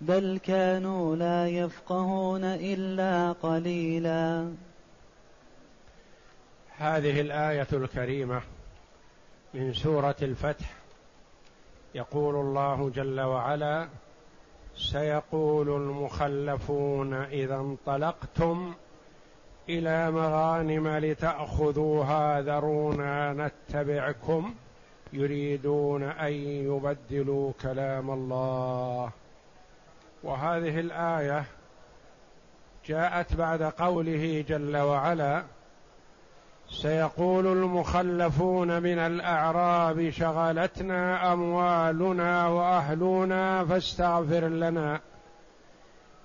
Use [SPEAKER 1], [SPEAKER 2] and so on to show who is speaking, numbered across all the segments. [SPEAKER 1] بل كانوا لا يفقهون الا قليلا
[SPEAKER 2] هذه الايه الكريمه من سوره الفتح يقول الله جل وعلا سيقول المخلفون اذا انطلقتم الى مغانم لتاخذوها ذرونا نتبعكم يريدون ان يبدلوا كلام الله وهذه الايه جاءت بعد قوله جل وعلا سيقول المخلفون من الاعراب شغلتنا اموالنا واهلنا فاستغفر لنا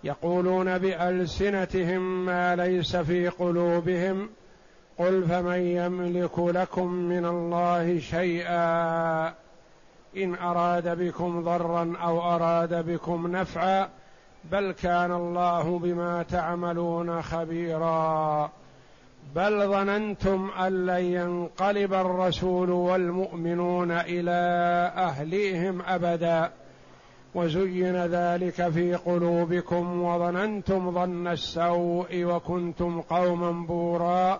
[SPEAKER 2] يقولون بالسنتهم ما ليس في قلوبهم قل فمن يملك لكم من الله شيئا ان اراد بكم ضرا او اراد بكم نفعا بل كان الله بما تعملون خبيرا بل ظننتم ان لن ينقلب الرسول والمؤمنون الى اهليهم ابدا وزين ذلك في قلوبكم وظننتم ظن السوء وكنتم قوما بورا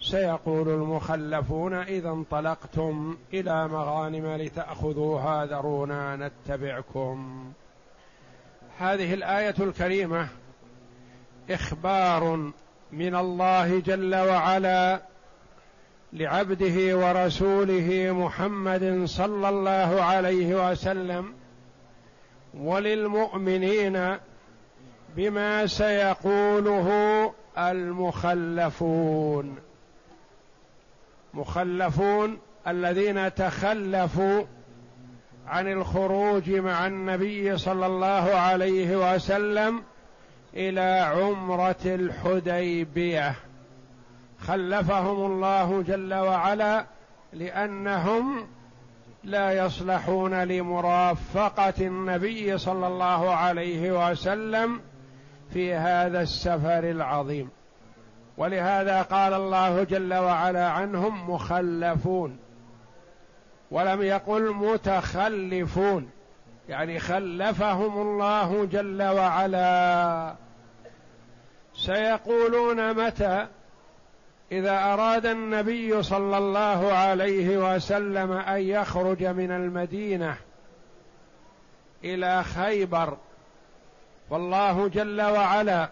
[SPEAKER 2] سيقول المخلفون اذا انطلقتم الى مغانم لتاخذوها ذرونا نتبعكم هذه الايه الكريمه اخبار من الله جل وعلا لعبده ورسوله محمد صلى الله عليه وسلم وللمؤمنين بما سيقوله المخلفون مخلفون الذين تخلفوا عن الخروج مع النبي صلى الله عليه وسلم الى عمره الحديبيه خلفهم الله جل وعلا لانهم لا يصلحون لمرافقه النبي صلى الله عليه وسلم في هذا السفر العظيم ولهذا قال الله جل وعلا عنهم مخلفون ولم يقل متخلفون يعني خلفهم الله جل وعلا سيقولون متى اذا اراد النبي صلى الله عليه وسلم ان يخرج من المدينه الى خيبر فالله جل وعلا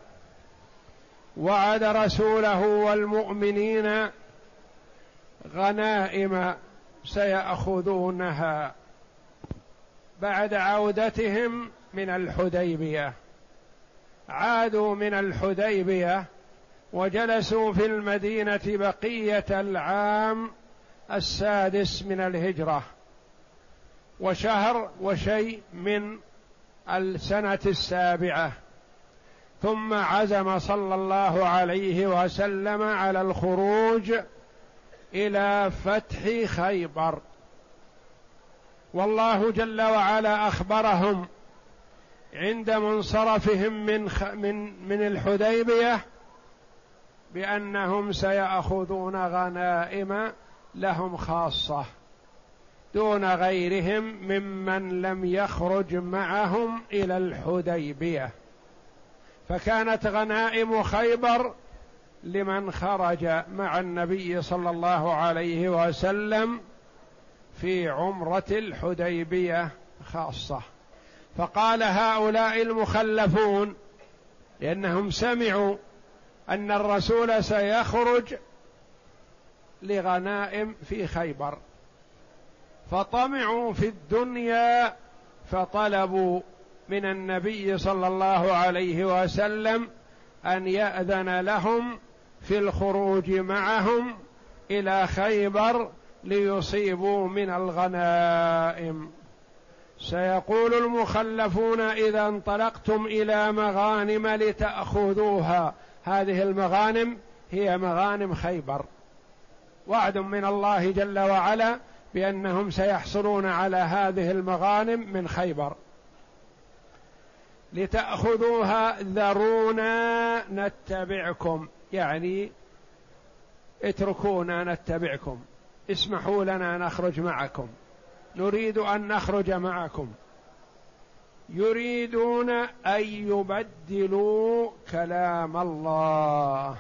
[SPEAKER 2] وعد رسوله والمؤمنين غنائم سيأخذونها بعد عودتهم من الحديبية عادوا من الحديبية وجلسوا في المدينة بقية العام السادس من الهجرة وشهر وشيء من السنة السابعة ثم عزم صلى الله عليه وسلم على الخروج الى فتح خيبر والله جل وعلا اخبرهم عند منصرفهم من من من الحديبيه بانهم سياخذون غنائم لهم خاصه دون غيرهم ممن لم يخرج معهم الى الحديبيه فكانت غنائم خيبر لمن خرج مع النبي صلى الله عليه وسلم في عمره الحديبيه خاصه فقال هؤلاء المخلفون لانهم سمعوا ان الرسول سيخرج لغنائم في خيبر فطمعوا في الدنيا فطلبوا من النبي صلى الله عليه وسلم ان ياذن لهم في الخروج معهم الى خيبر ليصيبوا من الغنائم سيقول المخلفون اذا انطلقتم الى مغانم لتاخذوها هذه المغانم هي مغانم خيبر وعد من الله جل وعلا بانهم سيحصلون على هذه المغانم من خيبر لتأخذوها ذرونا نتبعكم يعني اتركونا نتبعكم اسمحوا لنا نخرج معكم نريد أن نخرج معكم يريدون أن يبدلوا كلام الله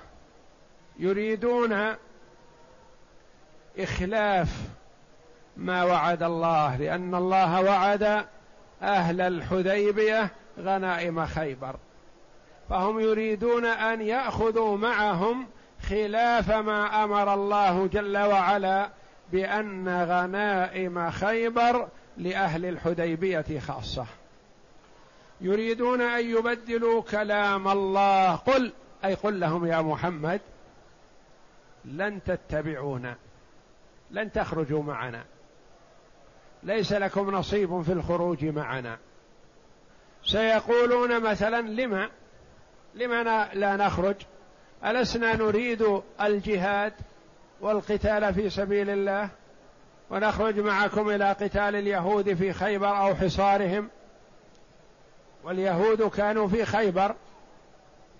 [SPEAKER 2] يريدون إخلاف ما وعد الله لأن الله وعد أهل الحديبية غنائم خيبر فهم يريدون ان ياخذوا معهم خلاف ما امر الله جل وعلا بان غنائم خيبر لاهل الحديبيه خاصه يريدون ان يبدلوا كلام الله قل اي قل لهم يا محمد لن تتبعونا لن تخرجوا معنا ليس لكم نصيب في الخروج معنا سيقولون مثلا لما لما لا نخرج ألسنا نريد الجهاد والقتال في سبيل الله ونخرج معكم إلى قتال اليهود في خيبر أو حصارهم واليهود كانوا في خيبر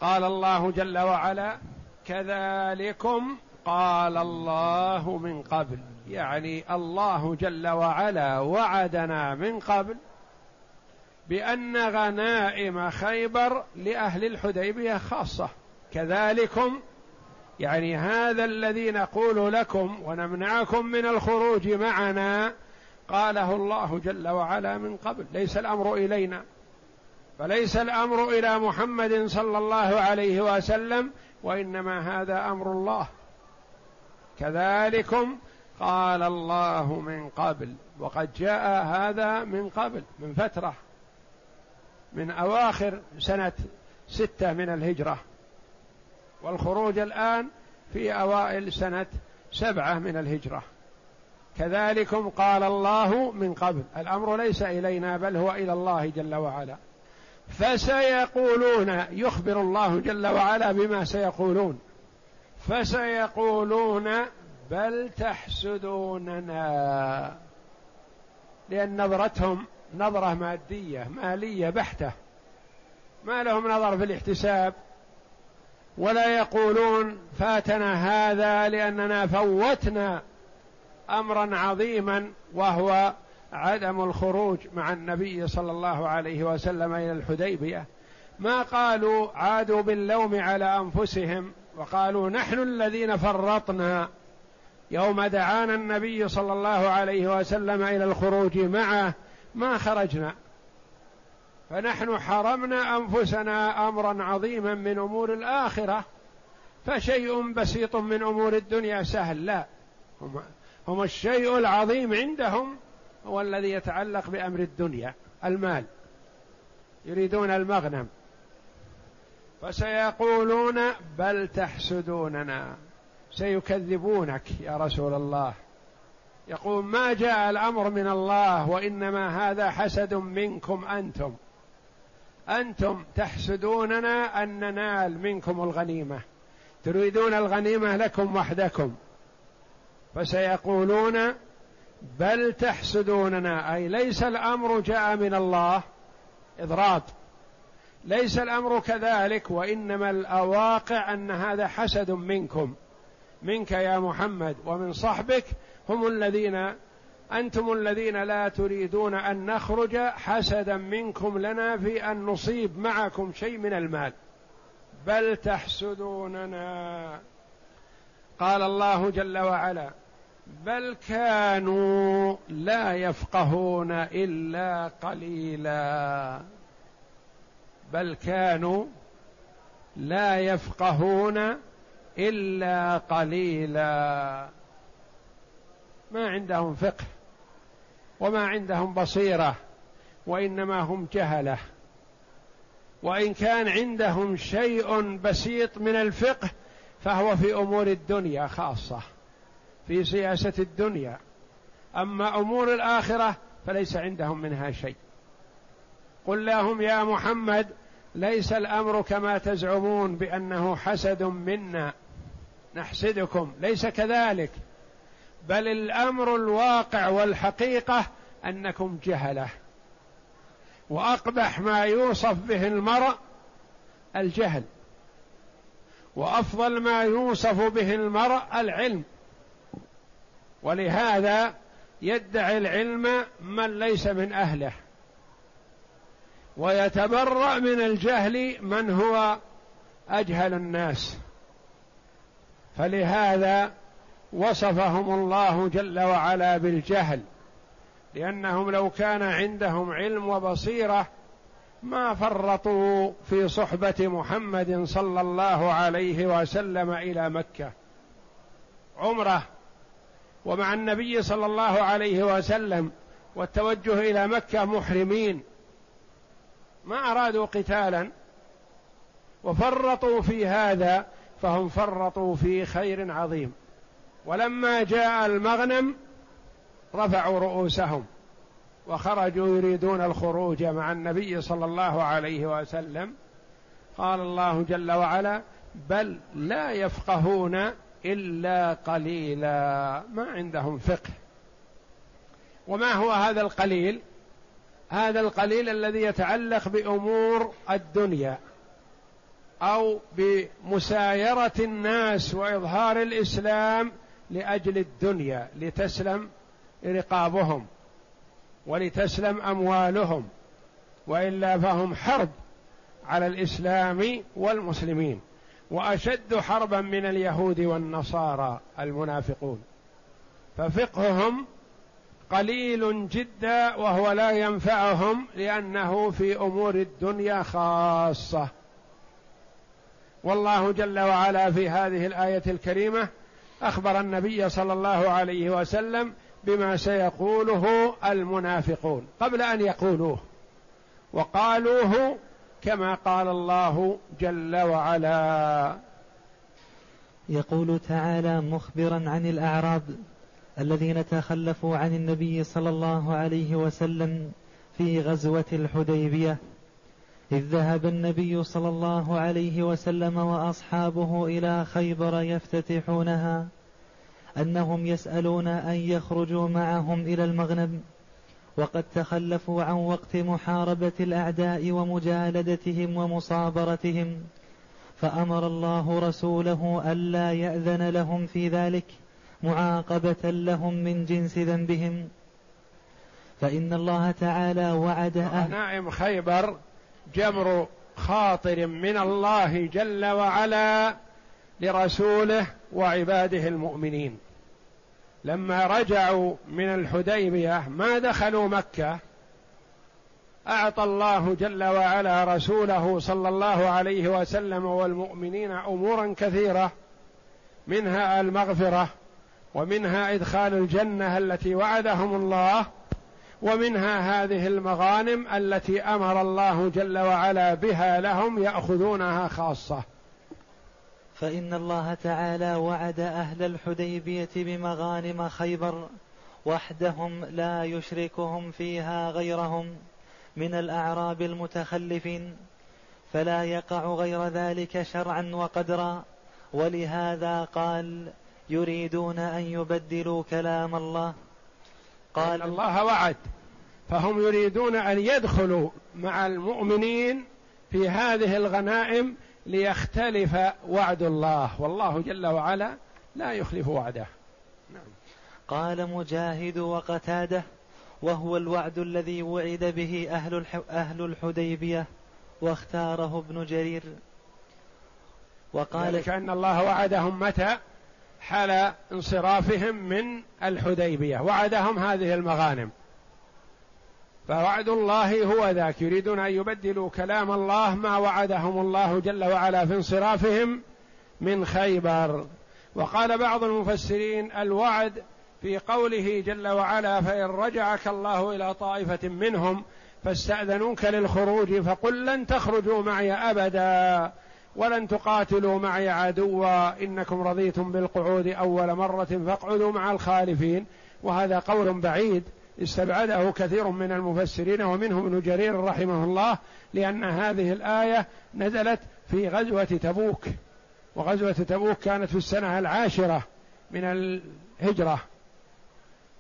[SPEAKER 2] قال الله جل وعلا كذلكم قال الله من قبل يعني الله جل وعلا وعدنا من قبل بأن غنائم خيبر لأهل الحديبية خاصة كذلكم يعني هذا الذي نقول لكم ونمنعكم من الخروج معنا قاله الله جل وعلا من قبل ليس الامر الينا فليس الامر الى محمد صلى الله عليه وسلم وانما هذا امر الله كذلكم قال الله من قبل وقد جاء هذا من قبل من فتره من أواخر سنة ستة من الهجرة والخروج الآن في أوائل سنة سبعة من الهجرة كذلكم قال الله من قبل الأمر ليس إلينا بل هو إلى الله جل وعلا فسيقولون يخبر الله جل وعلا بما سيقولون فسيقولون بل تحسدوننا لأن نظرتهم نظرة مادية مالية بحتة ما لهم نظر في الاحتساب ولا يقولون فاتنا هذا لأننا فوتنا أمرا عظيما وهو عدم الخروج مع النبي صلى الله عليه وسلم إلى الحديبية ما قالوا عادوا باللوم على أنفسهم وقالوا نحن الذين فرطنا يوم دعانا النبي صلى الله عليه وسلم الى الخروج معه ما خرجنا فنحن حرمنا انفسنا امرا عظيما من امور الاخره فشيء بسيط من امور الدنيا سهل لا هم, هم الشيء العظيم عندهم هو الذي يتعلق بامر الدنيا المال يريدون المغنم فسيقولون بل تحسدوننا سيكذبونك يا رسول الله يقول ما جاء الامر من الله وانما هذا حسد منكم انتم انتم تحسدوننا ان ننال منكم الغنيمه تريدون الغنيمه لكم وحدكم فسيقولون بل تحسدوننا اي ليس الامر جاء من الله اضراب ليس الامر كذلك وانما الاواقع ان هذا حسد منكم منك يا محمد ومن صحبك هم الذين انتم الذين لا تريدون ان نخرج حسدا منكم لنا في ان نصيب معكم شيء من المال بل تحسدوننا قال الله جل وعلا بل كانوا لا يفقهون الا قليلا بل كانوا لا يفقهون إلا قليلا ما عندهم فقه وما عندهم بصيرة وإنما هم جهلة وإن كان عندهم شيء بسيط من الفقه فهو في أمور الدنيا خاصة في سياسة الدنيا أما أمور الآخرة فليس عندهم منها شيء قل لهم يا محمد ليس الأمر كما تزعمون بأنه حسد منا نحسدكم ليس كذلك بل الامر الواقع والحقيقه انكم جهله واقبح ما يوصف به المرء الجهل وافضل ما يوصف به المرء العلم ولهذا يدعي العلم من ليس من اهله ويتبرأ من الجهل من هو أجهل الناس فلهذا وصفهم الله جل وعلا بالجهل لانهم لو كان عندهم علم وبصيره ما فرطوا في صحبه محمد صلى الله عليه وسلم الى مكه عمره ومع النبي صلى الله عليه وسلم والتوجه الى مكه محرمين ما ارادوا قتالا وفرطوا في هذا فهم فرطوا في خير عظيم ولما جاء المغنم رفعوا رؤوسهم وخرجوا يريدون الخروج مع النبي صلى الله عليه وسلم قال الله جل وعلا بل لا يفقهون الا قليلا ما عندهم فقه وما هو هذا القليل هذا القليل الذي يتعلق بامور الدنيا او بمسايره الناس واظهار الاسلام لاجل الدنيا لتسلم رقابهم ولتسلم اموالهم والا فهم حرب على الاسلام والمسلمين واشد حربا من اليهود والنصارى المنافقون ففقههم قليل جدا وهو لا ينفعهم لانه في امور الدنيا خاصه والله جل وعلا في هذه الايه الكريمه اخبر النبي صلى الله عليه وسلم بما سيقوله المنافقون قبل ان يقولوه وقالوه كما قال الله جل وعلا
[SPEAKER 1] يقول تعالى مخبرا عن الاعراب الذين تخلفوا عن النبي صلى الله عليه وسلم في غزوه الحديبيه إذ ذهب النبي صلى الله عليه وسلم وأصحابه إلى خيبر يفتتحونها أنهم يسألون أن يخرجوا معهم إلى المغنم وقد تخلفوا عن وقت محاربة الأعداء ومجالدتهم ومصابرتهم فأمر الله رسوله ألا يأذن لهم في ذلك معاقبة لهم من جنس ذنبهم فإن الله تعالى وعد
[SPEAKER 2] أهل نعم خيبر جمر خاطر من الله جل وعلا لرسوله وعباده المؤمنين لما رجعوا من الحديبيه ما دخلوا مكه اعطى الله جل وعلا رسوله صلى الله عليه وسلم والمؤمنين امورا كثيره منها المغفره ومنها ادخال الجنه التي وعدهم الله ومنها هذه المغانم التي امر الله جل وعلا بها لهم ياخذونها خاصه
[SPEAKER 1] فان الله تعالى وعد اهل الحديبيه بمغانم خيبر وحدهم لا يشركهم فيها غيرهم من الاعراب المتخلفين فلا يقع غير ذلك شرعا وقدرا ولهذا قال يريدون ان يبدلوا كلام الله
[SPEAKER 2] قال إن الله وعد فهم يريدون أن يدخلوا مع المؤمنين في هذه الغنائم ليختلف وعد الله والله جل وعلا لا يخلف وعده نعم.
[SPEAKER 1] قال مجاهد وقتاده وهو الوعد الذي وعد به أهل, أهل الحديبية واختاره ابن جرير
[SPEAKER 2] وقال ذلك أن الله وعدهم متى حال انصرافهم من الحديبيه وعدهم هذه المغانم فوعد الله هو ذاك يريدون ان يبدلوا كلام الله ما وعدهم الله جل وعلا في انصرافهم من خيبر وقال بعض المفسرين الوعد في قوله جل وعلا فان رجعك الله الى طائفه منهم فاستاذنوك للخروج فقل لن تخرجوا معي ابدا ولن تقاتلوا معي عدوا انكم رضيتم بالقعود اول مره فاقعدوا مع الخالفين وهذا قول بعيد استبعده كثير من المفسرين ومنهم ابن جرير رحمه الله لان هذه الايه نزلت في غزوه تبوك وغزوه تبوك كانت في السنه العاشره من الهجره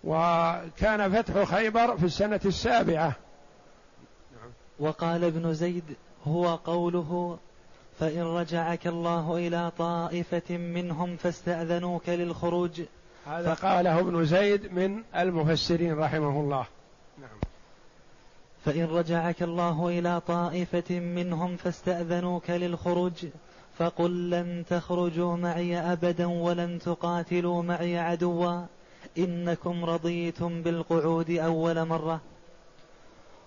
[SPEAKER 2] وكان فتح خيبر في السنه السابعه
[SPEAKER 1] وقال ابن زيد هو قوله فإن رجعك الله إلى طائفة منهم فاستأذنوك للخروج
[SPEAKER 2] هذا فقاله ابن زيد من المفسرين رحمه الله نعم
[SPEAKER 1] فإن رجعك الله إلى طائفة منهم فاستأذنوك للخروج فقل لن تخرجوا معي أبدا ولن تقاتلوا معي عدوا إنكم رضيتم بالقعود أول مرة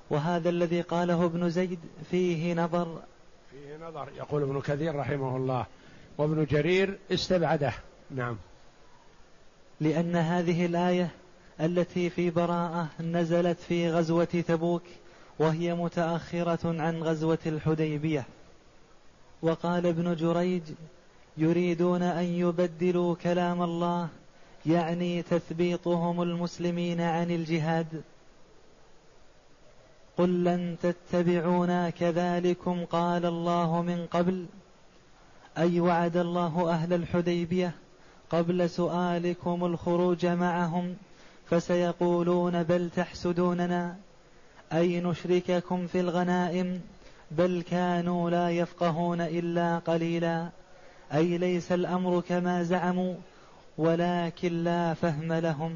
[SPEAKER 1] وهذا الذي قاله ابن زيد
[SPEAKER 2] فيه نظر فيه نظر يقول ابن كثير رحمه الله وابن جرير استبعده نعم
[SPEAKER 1] لأن هذه الآية التي في براءة نزلت في غزوة تبوك وهي متأخرة عن غزوة الحديبية وقال ابن جريج يريدون أن يبدلوا كلام الله يعني تثبيطهم المسلمين عن الجهاد قل لن تتبعونا كذلكم قال الله من قبل أي وعد الله أهل الحديبية قبل سؤالكم الخروج معهم فسيقولون بل تحسدوننا أي نشرككم في الغنائم بل كانوا لا يفقهون إلا قليلا أي ليس الأمر كما زعموا ولكن لا فهم لهم